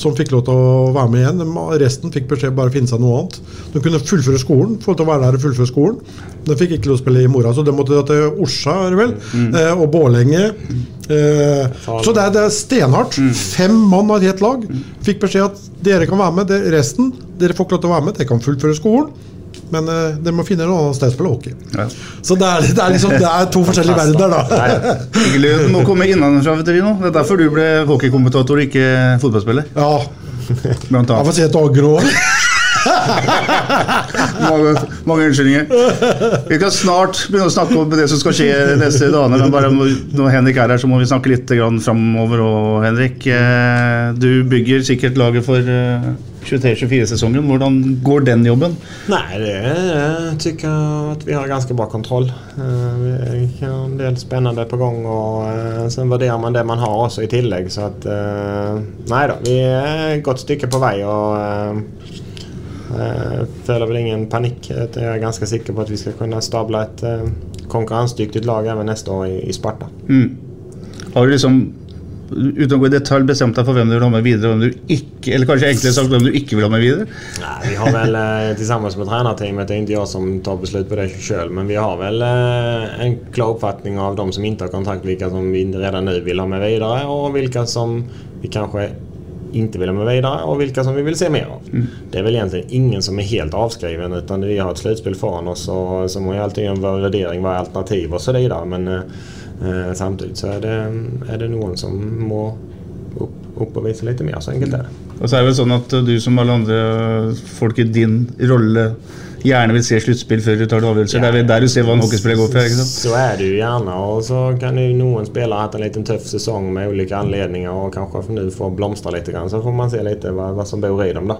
som fikk lov til å være med igjen. Resten fikk beskjed bare å finne seg noe annet. De kunne fullføre skolen, få lov til å være der og fullføre skolen. De fikk ikke lov til å spille i Mora, så de måtte dra til Orsa vel, eh, og Bålenge. Eh, så det er, det er stenhardt. Fem mann av et helt lag fikk beskjed at dere kan være med. Det, resten dere får ikke lov til å være med. Dere kan fullføre skolen, men uh, dere må finne noe annet sted å spille hockey. Ja. Så det er, det er liksom Det er to forskjellige verdener, da. hyggelig må komme innenfra, vet du, nå. Det er derfor du ble hockeykommentator, ikke fotballspiller. Ja. Blant Jeg får si et agro òg. Mange, mange unnskyldninger. Vi kan snart begynne å snakke om det som skal skje neste dagene. Men bare når Henrik er her, så må vi snakke litt framover. òg, Henrik, eh, du bygger sikkert laget for eh, 23-24-sesongen. Hvordan går den jobben? Nei, det jag tycker at vi har ganske bra kontroll. Eh, Vi har en del spennende på gang, og så sen värderar man det man har også i tillegg. Så at Nei nej då, vi er et godt stykke på vei. og eh, eh, føler vel ingen panikk. Jeg er ganske sikker på at vi skal kunne stable et eh, konkurransedyktig lag even neste år i Sparta. Mm. Har du liksom, uten å gå i detalj, bestemt deg for hvem du vil ha med videre, hvem du ikke, eller kanskje enklere sagt hvem du ikke vil ha med videre? Nei, vi har vel til sammen med trenerteamet, det er ikke jeg som tar beslut på det sjøl, men vi har väl eh, en klar oppfatning av de som ikke har kontakt, hvilke som vi redan nu vil ha med videre, og hvilke som vi kanskje inte vill ha med vidare och vilka som vi vill se mer av. Det är väl egentligen ingen som är helt avskriven utan vi har ett slutspel foran oss och så må ju alltid göra en värdering, vad är alternativ och så vidare. Men eh, eh, samtidigt så är det, är det någon som må opp, opp og vise litt mer, så enkelt er det. Og så er det vel sånn at du som alle andre folk i din rolle gjerne vil se sluttspill før du tar avgjørelser. Det er der du ser hva en hockeyspiller går for. ikke sant? Så er det jo gjerne. Og så kan jo noen spillere ha hatt en liten tøff sesong med ulike anledninger og kanskje nå får blomstre litt. Så får man se litt hva, hva som bor i dem då.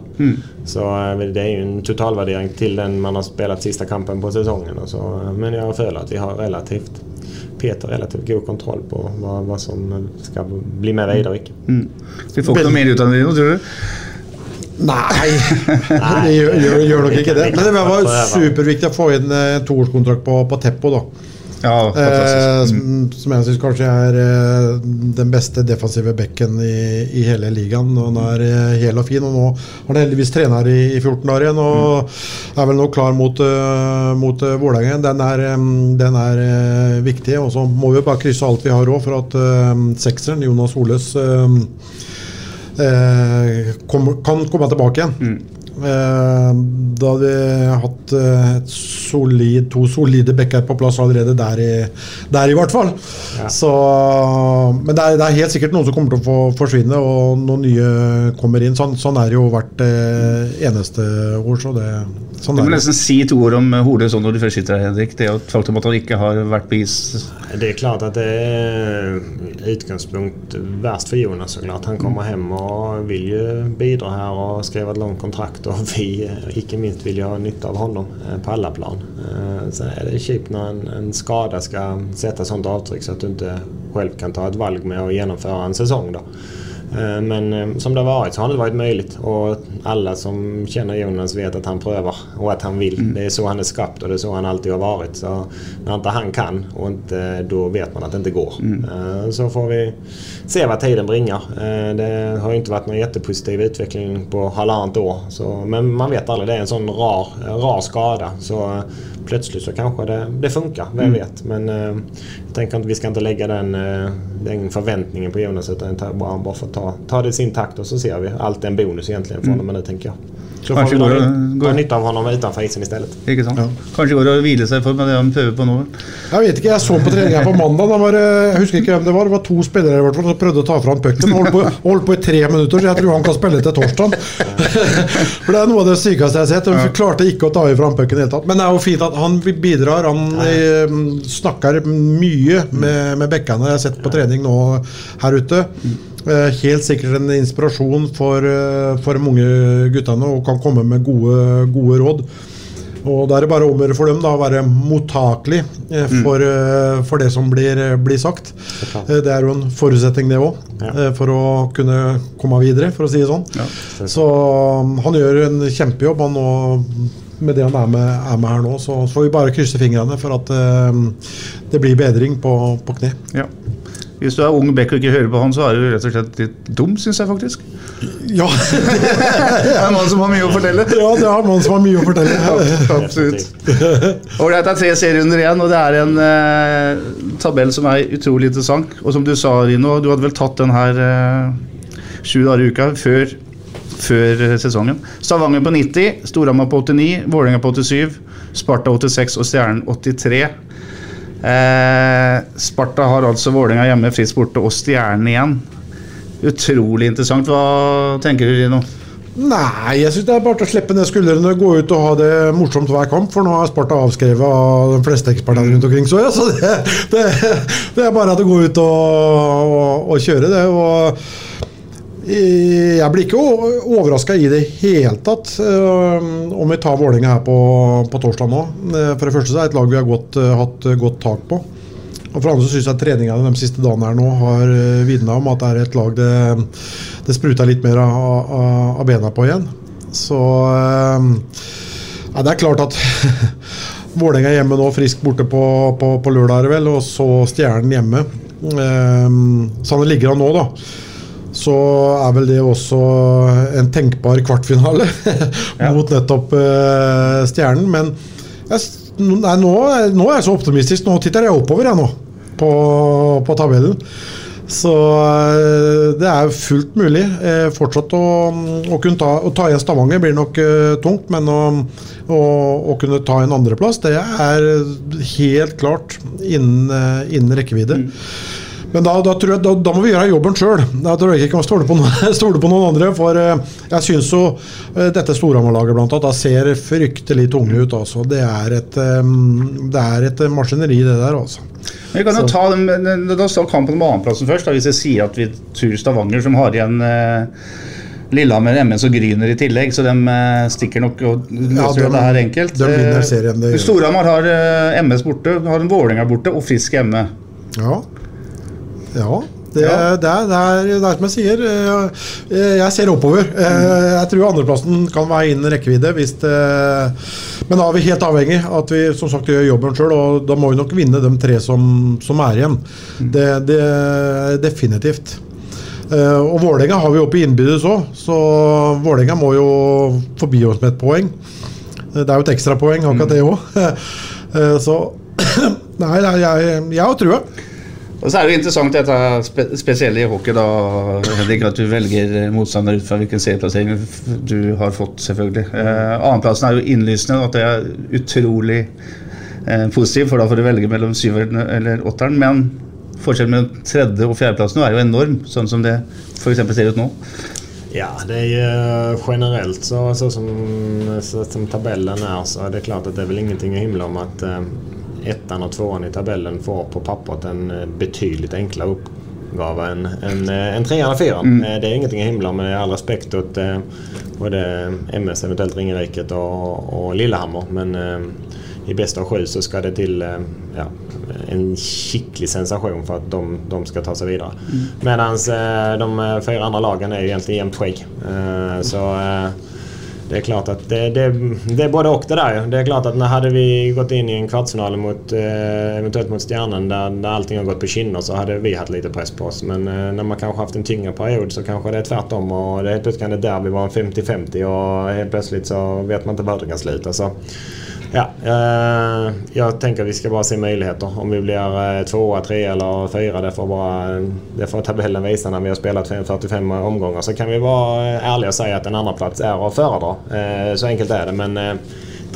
Så eh, det er jo en totalvurdering til den man har spilt siste kampen på sesongen. Så, eh, men jeg føler at vi har relativt Peter relativt god kontroll på vad, vad som ska bli med vidare och icke. Mm. Vi får ikke noe mer ut av det nå, tror du? Nei, det gjør, gjør, gjør nok ikke det. Men det var superviktig å få inn en toårskontrakt på, på Teppo. da. Ja, Eh. Mm. som, som jeg syns kanskje er eh, den beste defensive bekken i, i hele ligaen. Og Han er eh, hel og fin, og nå har han heldigvis trener i, i 14 år igjen. Og Mm. er vel nå klar mot, uh, mot uh, Vålerenga. Den er, um, den er uh, viktig. Og så må vi bare krysse alt vi har råd for at uh, sekseren, Jonas Holes, kan komme tilbake igjen. Eh, da hadde vi hatt eh, et solid, to solide backer på plass allerede der i, der i hvert fall. Så, men det er, det er helt sikkert noen som kommer til å få forsvinne, og noen nye kommer inn. Sånn, sånn er det jo hvert eh, eneste år. Så det, sånn Du må nesten si to ord om eh, Hole sånn når du først sitter her, Henrik. Det er jo et faktum at han ikke har vært på is. Det er klart at det er utgangspunkt verst for Jonas såklart. Han kommer hjem og vil jo bidra her og skrive et langt kontrakt och vi, ikke minst, vil ha nytte av honom eh, på alla plan. Så er det kjipt når en, en skada skal sette sånt avtrykk så at du ikke selv kan ta et valg med å gjennomføre en sesong. då. Eh, Men eh, som det har varit så har det varit möjligt och alla som känner Jonas vet att han prövar och att han vill. Det är så han är skapt och det är så han alltid har varit. Så när inte han kan och inte, då vet man att det inte går. Mm. Så får vi se vad tiden bringar. Eh, Det har inte varit någon jättepositiv utveckling på halvannat år. Så, men man vet aldrig, det är en sån rar, rar skada. Så eh, plötsligt så kanske det, det funkar, vem vet. Men eh, jag tänker att vi ska inte lägga den, eh, den förväntningen på Jonas utan bara, bara få ta, ta det i sin takt och så ser vi. Allt är en bonus egentligen för honom nu tänker jag. Så får Kanske vi dra, går det- ny- går- dra nytta av honom utenfor isen istället. Ikke sant? Kanskje går det å hvile seg for med det han prøver på nå. Jeg vet ikke, jeg så på treninga på mandag. Da var, jeg husker ikke hvem det var. Det var to spillere i hvert fall som prøvde å ta fram pucken. Holdt, på- holdt på i tre minutter, så jeg tror han kan spille til torsdag. For Det er noe av det sykeste jeg har sett. De klarte ikke å ta fram pucken i det hele tatt. Men det er jo fint at han bidrar. Han eh, snakker mye med, med bekkene jeg har sett på trening nå her ute. Eh, helt sikkert en inspirasjon for, eh, for de unge guttene og kan komme med gode, gode råd. Og da er det bare om å gjøre for dem da, å være mottakelig eh, for, mm. for det som blir, blir sagt. Det er jo en forutsetning, det òg, ja. for å kunne komme videre, for å si det sånn. Så um, han gjør en kjempejobb, han og med det han er med, er med her nå. Så, så får vi bare krysse fingrene for at uh, det blir bedring på, på kne. Ja. Hvis du er ung bekk og ikke hører på han, så er du rett og slett litt dum, syns jeg faktisk. Ja. det er en mann som har mye å fortelle. ja, det er mann som har mye å fortelle. Absolutt. Ålreit, det er tre serierunder igjen, og det er en eh, tabell som er utrolig interessant. Og som du sa, Rino, du hadde vel tatt den her eh, sju dager i uka før, før eh, sesongen. Stavanger på 90, Storhamar på 89, Vålerenga på 87, Sparta 86 og Stjernen 83. Eh, Sparta har altså Vålerenga hjemme, Frisk borte og Stjernen igjen. Utrolig interessant. Hva tenker du, Rino? Nei, jeg syns det er bare å slippe ned skuldrene, gå ut og ha det morsomt hver kamp. For nå er Sparta avskrevet av de fleste ekspertene rundt omkring. Så, ja, så det, det, det er bare at gå ut og, og, og kjøre det. Og jeg blir ikke overraska i det hele tatt øh, om vi tar Vålerenga her på, på torsdag nå. Eh, For det første så er det et lag vi har godt, hatt godt tak på. Og for andre så syns jeg treningene de siste dagene her nå har vitna om at det er et lag det, det spruter litt mer av, av, bena på igjen. Så ja, det er klart at Vålerenga er hjemme nå, frisk borte på, på, på lørdag, vel, og så Stjernen hjemme. Sånn det ligger an nå, da så er vel det også en tenkbar kvartfinale mot nettopp uh, Stjernen. Men jeg, nei, nå, nå er jeg så optimistisk. Nå titter jeg oppover jeg nå på, på tabellen. Så eh, det er fullt mulig. Eh, fortsatt å, å kunne ta, å ta igjen Stavanger blir nok tungt, men å, å, å kunne ta en andreplass, det er helt klart innen, innen rekkevidde. Men da, da, jeg, da, da må vi gjøre jobben sjøl. Da tror jeg ikke vi kan stole på, noen, stole på noen andre. For eh, jeg syns jo eh, dette Storhamar-laget blant annet da ser fryktelig tunge ut. Altså. Det, er et, eh, det er et maskineri, det der. altså. Vi kan jo ta den, da står kampen om annenplassen først. Da, hvis jeg sier at vi tror Stavanger, som har igjen eh, Lillehammer, MS og Gryner i tillegg, så de stikker nok og løser Ja, de- dette her enkelt. de vinner serien, det. Storhamar har MS borte, har en Vålerenga borte og Frisk hjemme. Ja. Ja. Det, det, er, det, er, det er som jeg sier, eh, jeg ser oppover. Eh, Jeg tror andreplassen kan være innen rekkevidde. Hvis det, men da er vi helt avhengig av at vi som sagt gjør jobben sjøl, og da må vi nok vinne de tre som, som er igjen. Det, det Definitivt. Eh, Og Vålerenga har vi oppe i innbyrdes òg, så Vålerenga må jo forbi oss med et poeng. Eh, Det er jo et ekstrapoeng, akkurat det òg. Så nei, jeg, jeg har trua. Og så er det jo interessant dette spe spesielle i hockey, da, Henrik, at du velger motstander ut fra hvilken serieplassering du har fått, selvfølgelig. Eh, Annenplassen er jo innlysende, at det er utrolig eh, positivt, for da får du velge mellom syveren eller åtteren. Men forskjellen mellom tredje- og fjerdeplassen er jo enorm, sånn som det f.eks. ser ut nå. Ja, det er generelt generellt så, så, som, så som tabellen er, så er det klart at det er vel ingenting å himle om at eh, ettan och tvåan i tabellen får på pappret en eh, betydligt enklare uppgave än, än, eh, än trean och fyran. Mm. Eh, Det är ingenting att himla med all respekt åt både MS, eventuellt Ringeriket och, och Lillehammer. Men i bästa av sju så ska det till ja, en skicklig sensation för att de, de ska ta sig vidare. Mm. Medan de fyra andra lagen är ju egentligen jämnt skägg. Så det er klart at det, det, det er både og det der. Det er klart at Hadde vi gått inn i en kvartfinale mot, eventuelt eventuellt mot Stjernen der, der allting har gått på skinner, så hadde vi hatt lite press på oss. Men når man kanskje har haft en tyngre period så kanskje det er tvärtom och det helt plutselig kan det derby var en 50-50 og helt plutselig så vet man ikke hvor det kan slutte. Så, Ja, eh, jag tänker vi ska bara se möjligheter. Om vi blir eh, tvåa, tre eller fyra, det får, bara, det får tabellen visa när vi har spelat 45 omgångar. Så kan vi vara eh, ärliga och säga att en andra plats är att föredra. Eh, så enkelt är det. Men eh,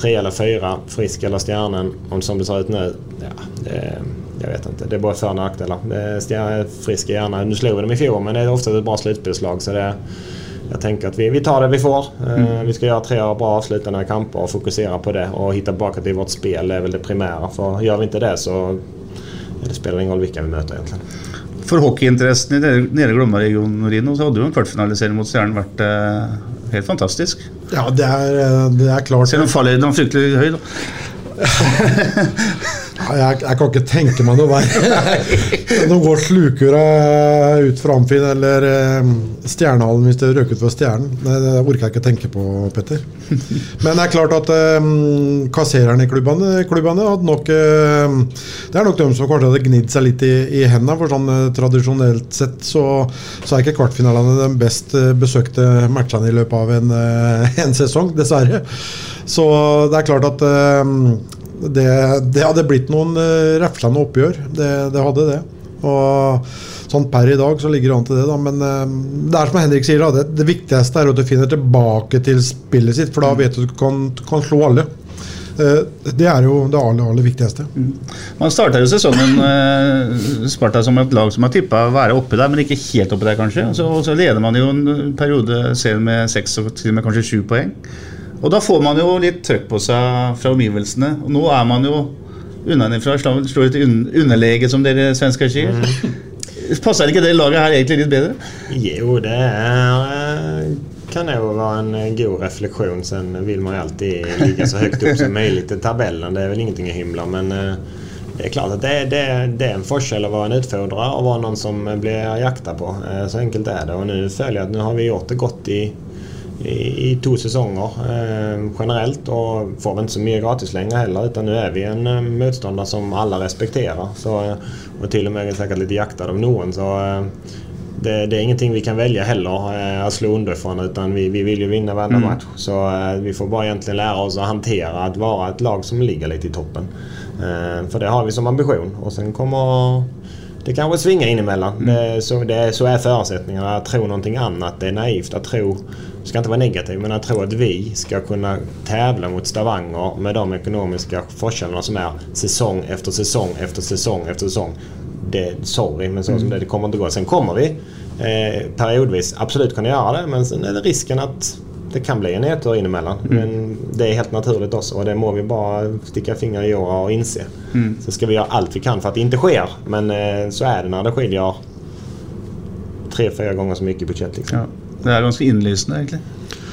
tre eller fyra, Frisk eller Stjärnen, om som det ser ut nu, ja, det, jag vet inte. Det är bara för och nackdelar. Frisk är gärna, nu slog vi dem i fjol, men det är ofta ett bra slutspelslag. Så det, jag tänker att vi, vi tar det vi får. Mm. Vi ska göra tre bra avslutande kamper och fokusera på det och hitta tillbaka till vårt spel. Det är väl det primära. För gör vi inte det så det spelar ingen roll vilka vi möter egentligen. For hockeyinteressen i Nede Nede Glomma-regionen Rino, så hadde jo en kvartfinalisering mot Stjernen vært eh, helt fantastisk. Ja, det er, eh, det er klart. Selv om fallhøyden var fryktelig høy. da. Jeg, jeg kan ikke tenke meg noe verre. Nå går slukura ut fra Amfin eller eh, Stjernehallen hvis det røk ut fra Stjernen. Det, det orker jeg ikke tenke på, Petter. Men det er klart at eh, kassererne i klubbene, klubbene hadde nok eh, Det er nok de som kanskje hadde gnidd seg litt i, i hendene. For sånn eh, tradisjonelt sett så, så er ikke kvartfinalene de best eh, besøkte matchene i løpet av en, eh, en sesong, dessverre. Så det er klart at eh, det, det hadde blitt noen reflende oppgjør. Det, det hadde det. Og sånn per i dag så ligger det an til det, da. Men eh, det er som Henrik sier, da. Det, det viktigste er at du finner tilbake til spillet sitt, for da vet du at du kan, kan slå alle. Eh, det er jo det aller, aller viktigste. Man starta jo sesongen eh, Sparta som et lag som har tippa å være oppe der, men ikke helt oppe der, kanskje. Og så leder man jo en periode serien med seks og til og med kanskje sju poeng. Og da får man jo litt trøkk på seg fra omgivelsene. Og nå er man jo unnafra, slår litt underlege, som dere svensker sier. Passer ikke det laget her egentlig litt bedre? Jo, det eh, kan jo være en god refleksjon. Sen vill man ju alltid ligga så høyt opp som mulig i tabellen. Det er vel ingenting å himle men eh, det er klart at det, det, det er en forskjell å være en utfordrer og være noen som blir jakta på. Eh, Så enkelt er det. Og nå føler jeg at nå har vi gjort det godt i, i, i to sesonger eh, generellt og får vel ikke så mye gratis lenger heller utan nå er vi en eh, motståndare som alle respekterer, Så, og til og och med är säkert lite jaktad av noen. Så, eh, det, det er ingenting vi kan velge heller eh, å slå under utan vi, vi vil jo vinne hver Mm. match. Så eh, vi får bare egentlig lære oss å håndtere å være et lag som ligger litt i toppen. Eh, for det har vi som ambition Og sen kommer det kanskje svinge innimellom. Mm. Det, så, det, så er forutsetningene. Å tro noe annet det er naivt. Å tro, jag ska inte vara negativ, men jag tror att vi ska kunna tävla mot Stavanger med de ekonomiska forskällarna som är säsong efter säsong efter säsong efter säsong. Det, sorry, men så som det, det kommer inte gå. Sen kommer vi eh, periodvis absolut kunna göra det, men sen är det risken att det kan bli en nedtur inemellan. Men det är helt naturligt också och det må vi bara sticka fingrar i jorden och inse. Mm. Så ska vi göra allt vi kan för att det inte sker. Men eh, så är det när det skiljer tre, fyra gånger så mycket budget. Liksom. Ja. Det er ganske innlysende, egentlig.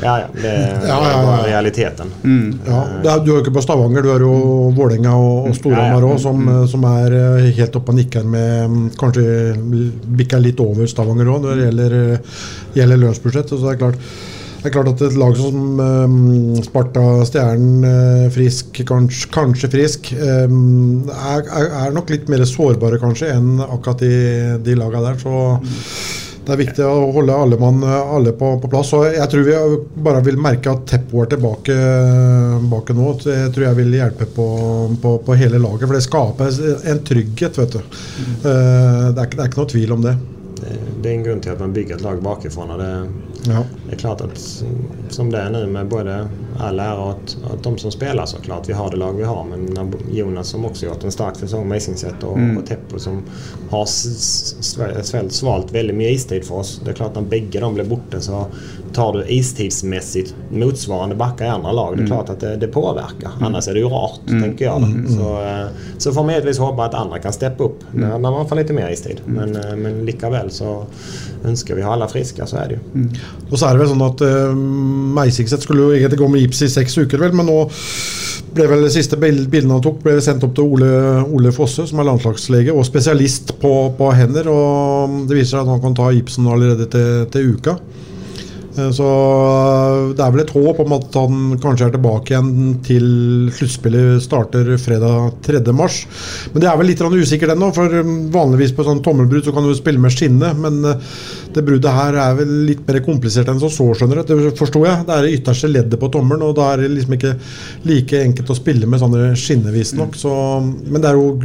Ja, ja. Det er Ja, ja, ja. realiteten. Ja, er, du er jo ikke på Stavanger, du er jo Vålerenga og, og Storhamar Ja, ja. òg, som, som er eh, helt oppe og nikker med mm, Kanskje bikker litt over Stavanger òg når det gjelder, eh, gjelder lønnsbudsjett. Så det er klart det er klart at et lag som eh, Sparta, Stjernen, eh, Frisk, kanskje, kanskje Frisk, eh, er, er, nok litt mer sårbare kanskje enn akkurat de, de lagene der. Så det er viktig å holde alle, mann, alle på, på plass. Og jeg tror vi bare vil merke at Teppo er tilbake, tilbake nå. Det tror jeg vil hjelpe på, på, på hele laget. For det skaper en trygghet, vet du. Eh, Det er, det er ikke noe tvil om det. Det, det er en grunn til at man bygger et lag bakifrån. Och det, Ja. det är klart att som det är nu med både all ära att, att de som spelar såklart. Vi har det lag vi har. Men Jonas som också gjort en stark säsong med Isingset och, Mm. och Teppo som har s- s- svält, svält, svalt väldigt mycket istid för oss. Det är klart när bägge de blir borta så tar du istidsmässigt motsvarande backar i andra lag. Det är Mm. klart att det, det påverkar. Annars är det ju rart, tänker jag. Då. Så, eh, så får man givetvis hoppas att andra kan steppa upp när, när man får lite mer istid. Men, eh, men lika väl så önskar vi ha alla friska, så är det ju. Og så er det vel sånn at uh, Meisingset skulle jo egentlig gå med gips i seks uker, vel, men nå ble vel det siste bildene han tok, ble sendt opp til Ole, Ole Fosse, som er landslagslege og spesialist på, på hender. og Det viser seg at han kan ta gipsen allerede til, til uka. Eh, Så det er vel et håp om at han kanskje er tilbake igjen til sluttspillet starter fredag 3. mars. Men det er vel litt usikkert ennå, for um, vanligvis på sånn tommelbrudd så kan du spille med skinne. Men eh, det bruddet her er vel litt mer komplisert enn som så, skjønner du. Det forstår jeg. Det er det ytterste leddet på tommelen, og da er det liksom ikke like enkelt å spille med sånne skinner, visstnok. Så, men det er jo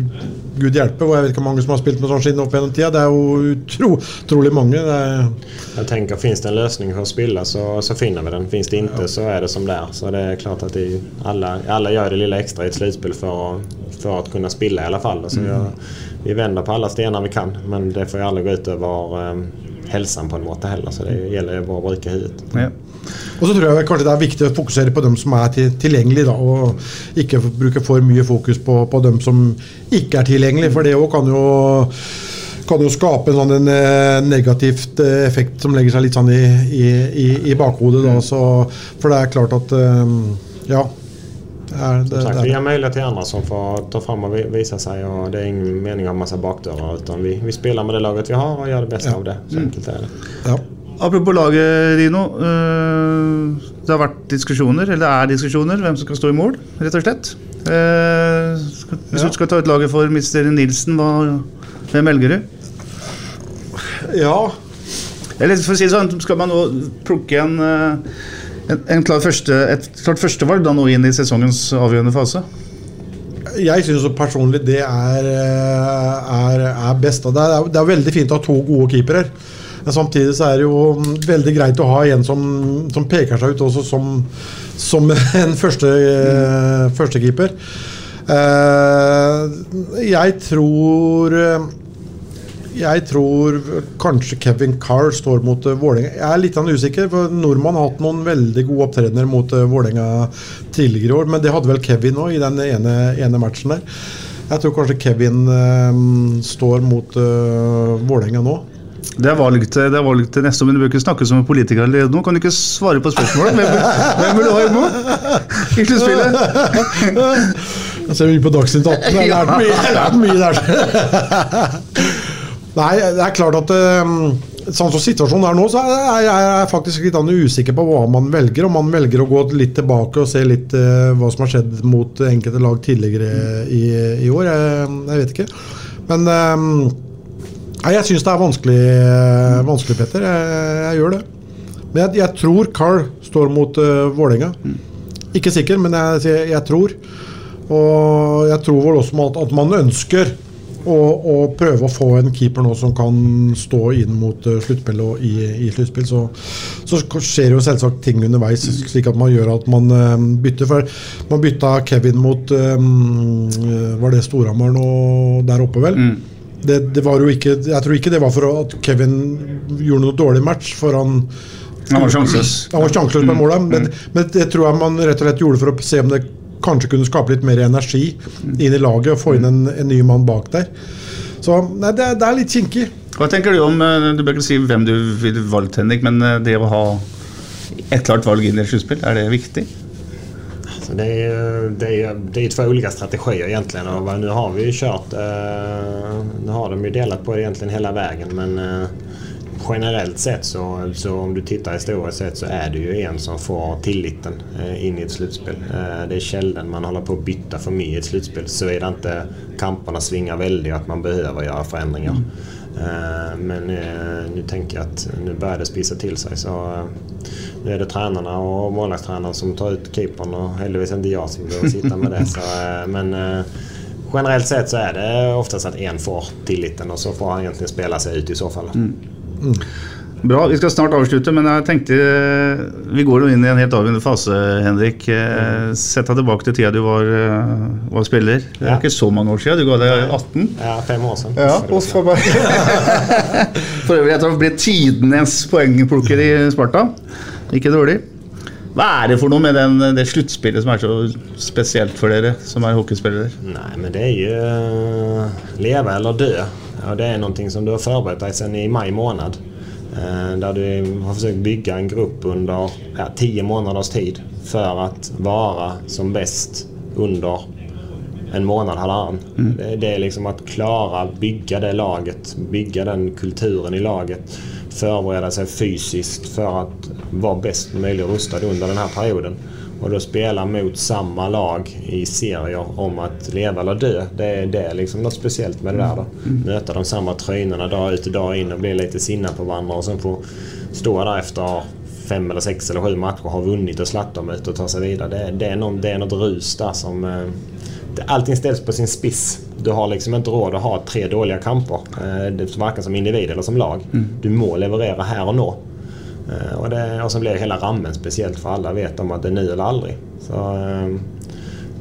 gud hjelpe, og jeg vet ikke hvor mange som har spilt med sånn skinne opp gjennom tida. Det er jo utro, utrolig mange. Er, jeg tenker, Finnes det en løsning for att spilla så, så finner vi den. Finns det inte så är det som det är. Så det är klart att det, alla, alla gör det lilla extra i ett slutspel för, att- för att kunna spilla i alla fall. Så jag, vi vänder på alla stenar vi kan. Men det får ju aldrig gå ut över um, hälsan på en måte heller. Så det gjelder jo bare å bruke huvudet. Ja. Og så tror jeg kanskje det er viktig å fokusere på dem som er til, tilgjengelige, da, og ikke bruke for mye fokus på, på dem som ikke er tilgjengelige. For det òg kan jo kan jo skape en sånn en eh, negativt eh, effekt som legger seg litt sånn i, i, i, i bakhodet. Da, så, for det er klart at eh, Ja. Det er, det, Som sagt, det vi har mulighet til andre som får ta fram og vise seg. og det er ingen mening å ha masse bakdører. Utan vi, vi spiller med det laget vi har og gjør det beste Ja. av det. Så enkelt er det. ja. Apropos laget, Rino. eh, det har vært diskusjoner, eller det er diskusjoner, hvem som skal stå i mål, rett og slett. Eh, hvis du skal ta ut laget for Mr. Nilsen, hvem velger du? Ja. Eller for å si det sånn, skal man nå plukke en, eh, en, en klar første, et klart førstevalg da nå inn i sesongens avgjørende fase? Jeg syns personlig det er, eh, er, er best. Det er, det er veldig fint å ha to gode keepere. Men samtidig så er det jo mm, veldig greit å ha en som, som peker seg ut også som, som en første, mm. førstekeeper. Eh, jeg tror eh, jeg tror kanskje Kevin Carr står mot uh, Vålerenga. Jeg er litt usikker, for nordmann har hatt noen veldig gode opptredener mot uh, Vålerenga tidligere år, men det hadde vel Kevin òg i den ene, ene matchen der. Jeg tror kanskje Kevin eh, står mot uh, Vålerenga nå. Det er valg til, det er valg til neste år, men du bør ikke snakke som en politiker allerede nå. Kan du ikke svare på spørsmålet? Hvem, vil du ha imot i sluttspillet? Jeg ser mye på Dagsnytt 18. Jeg har lært mye, jeg har lært mye der. Nei, det er klart at eh, sånn som situasjonen er nå, så er jeg faktisk litt usikker på hva man velger. Om man velger å gå litt tilbake og se litt eh, hva som har skjedd mot enkelte lag tidligere i, i år. Jeg, jeg vet ikke. Men eh, nei, jeg syns det er vanskelig, eh, vanskelig Petter. Jeg, jeg gjør det. Men jeg, jeg tror Carl står mot uh, Vålerenga. Ikke sikker, men jeg tror. Og jeg tror vel også at, at man ønsker å, å prøve å få en keeper nå som kan stå inn mot uh, sluttspill og i, i sluttspill. Så, så skjer jo selvsagt ting underveis, slik at man gjør at man eh, bytter. For man bytta Kevin mot um, Var det Storhamar nå der oppe, vel? Det, det var jo ikke, jeg tror ikke det var for at Kevin gjorde noe dårlig match, for han Han var sjanseløs. han var sjanseløs på målet, men, men det tror jeg man rett og slett gjorde for å se om det kanskje kunne skape litt mer energi inn i laget og få inn en, en ny mann bak der. Så nei, det, er- det er litt kinkig. Hva tenker du om eh, Du bør ikke si hvem du ville valgt, Henrik, men eh, det å ha ett klart valg inn i et sluttspill, er det viktig? Så det, är, ju- det, är, ju- det är två olika strategier egentligen. Och nu har vi ju kört, eh, nu har de ju delat på det egentligen hela vägen men eh, generellt sett så, så om du tittar historiskt sett så är det ju en som får tilliten eh, in i ett slutspel. Eh, det är sällan man håller på att byta för mycket i ett slutspel såvida inte kamperna svingar väldigt och att man behöver göra förändringar. Eh, Men nu tänker jag att nu börjar det spisa till sig. Så nu är det tränarna och målvaktstränaren som tar ut keepern och heldigvis inte jag som behöver sitta med det. Så, men generellt sett så är det oftast att en får tilliten och så får han egentligen spela sig ut i så fall. Bra, vi skal snart avslutte, men jeg tenkte eh, Vi går jo inn i en helt avgjørende fase, Henrik. Eh, Sett deg tilbake til tida du var, eh, var spiller. Det er Ja. ikke så mange år siden. Du ga deg 18. Ja, fem år siden. Ja, for, øvrig, jeg tror det ble tidenes poengplukker i Sparta. Ikke dårlig. Hva er det for noe med den, det sluttspillet som er så spesielt for dere som er hockeyspillere? Nei, men det er jo leve eller dö. Ja, det är någonting som du har förberett dig sedan i maj månad. Der Där du har försökt bygga en grupp under ja, tio månaders tid för att vara som bäst under en månad halvannan. Det, det är liksom att klara bygga det laget, bygga den kulturen i laget. Förbereda sig fysiskt för att vara bäst möjligt rustad under den här perioden. Och då spela mot samma lag i serier om att leva eller dö. Det är, det är liksom något speciellt med det där. Då. Möta de samma tröjorna dag ut och dag in och bli lite sinna på varandra och sen få stå där efter fem eller sex eller sju matcher har vunnit och slatt dem ut och ta sig vidare. Det, det, är, någon, det är något rus där som... eh, allting ställs på sin spiss. Du har liksom inte råd att ha tre dåliga kamper. Eh, varken som individ eller som lag. Du må leverera här och nå. Eh, och, det, och så blir hela rammen speciellt för alla vet om att det är nu eller aldrig. Så, eh,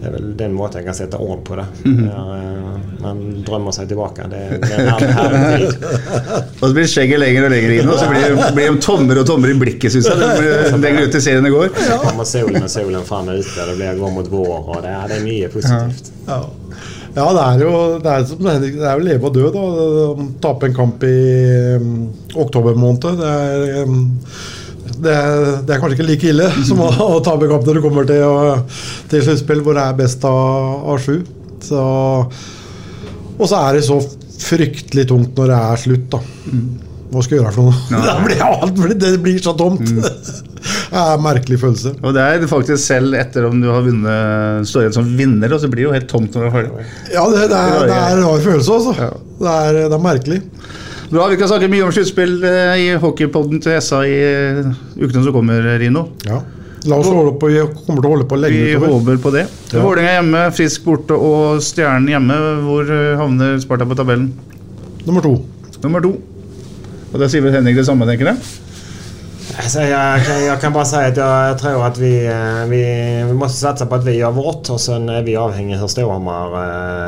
det är väl den måten jag kan sätta ord på det. Mm. eh, man drömmer sig tillbaka. Det, det är en härlig, härlig tid. Og så blir skägget lenger og lenger inn, og så blir blir det tommare og tommere i blikket, syns blir lenger ut i serien det går. Så kommer solen och solen fram ute. Det blir gå mot vår. Och det, det är mycket positivt. Ja. ja, det er jo det er, som Henrik, det er jo leve og dø, da. Tape en kamp i um, oktober måned. Det er, um, det, er, det er kanskje ikke like ille som å, å tape en kamp når du kommer til, å- til sluttspill hvor det er best av, av sju. Så, og så er det så fryktelig tungt når det er slutt, da. Hva skal jeg gjøre for noe? Det, blir alt, det blir så tomt. Det er merkelig følelse. Og det er faktisk selv etter om du har vunnet, står igjen som vinner, og så blir det jo helt tomt når du er ferdig. Ja, det, det, er, det er en rar følelse, altså. Ja. Det, er, det er merkelig. Bra, vi kan snakke mye om sluttspill eh, i hockeypodden til SA i eh, ukene som kommer, Rino. Ja. La oss holde på, vi kommer til å holde på lenge Vi utover. håper på det. Ja. Vålerenga hjemme, Frisk borte og Stjernen hjemme. Hvor eh, havner Sparta på tabellen? Nummer to. Nummer to. Og da sier vel Henrik det samme, tenker jeg? Alltså, jag, kan, jag kan bara säga att jag, jag tror att vi, eh, vi, vi måste satsa på att vi gör vårt och sen är vi avhängiga hur Storhammar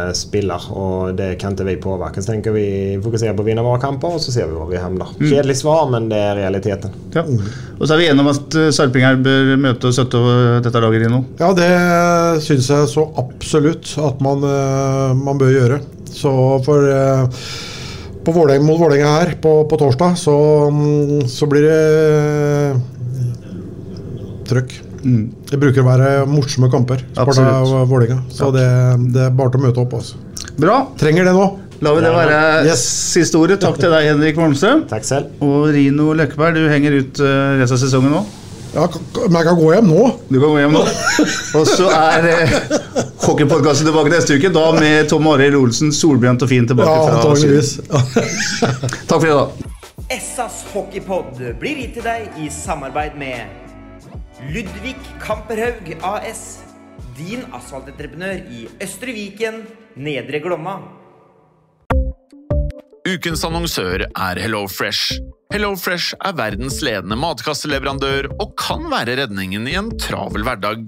eh, spelar och det kan inte vi påverka. Så tänker vi fokusera på att vinna våra kamper och så ser vi var vi hamnar. Mm. Kjedelig svar men det er realiteten. Ja. Og så er vi enige om at Sarping Sarpinger bør møte og støtte eh, dette laget, Rino. Ja, det syns jeg så absolutt at man, eh, man bør gjøre. Så for eh, på Vålerenga, mot Vålerenga her på, på torsdag, så, mm, så blir det trøkk. Det bruker å være morsomme kamper. Sparta og Vålerenga. Så det, det er bare til å møte opp. Altså. Bra. Trenger det nå. La vi det være Yes. siste ordet. Takk til deg, Henrik Malmstrøm. Takk selv. Og Rino Løkkeberg, du henger ut uh, resten av sesongen nå. Ja, men jeg kan gå hjem nå. Du kan gå hjem nå. Og så er hockeypodkasten tilbake neste uke, da med Tom Arild Olsen, solbrent og fin tilbake Ja, fra antageligvis. Takk for i dag. Essas hockeypod blir gitt til deg i samarbeid med Ludvig Kamperhaug AS. Din asfaltentreprenør i Østre Viken, Nedre Glomma. Ukens annonsør er HelloFresh. HelloFresh er verdens ledende matkasseleverandør og kan være redningen i en travel hverdag.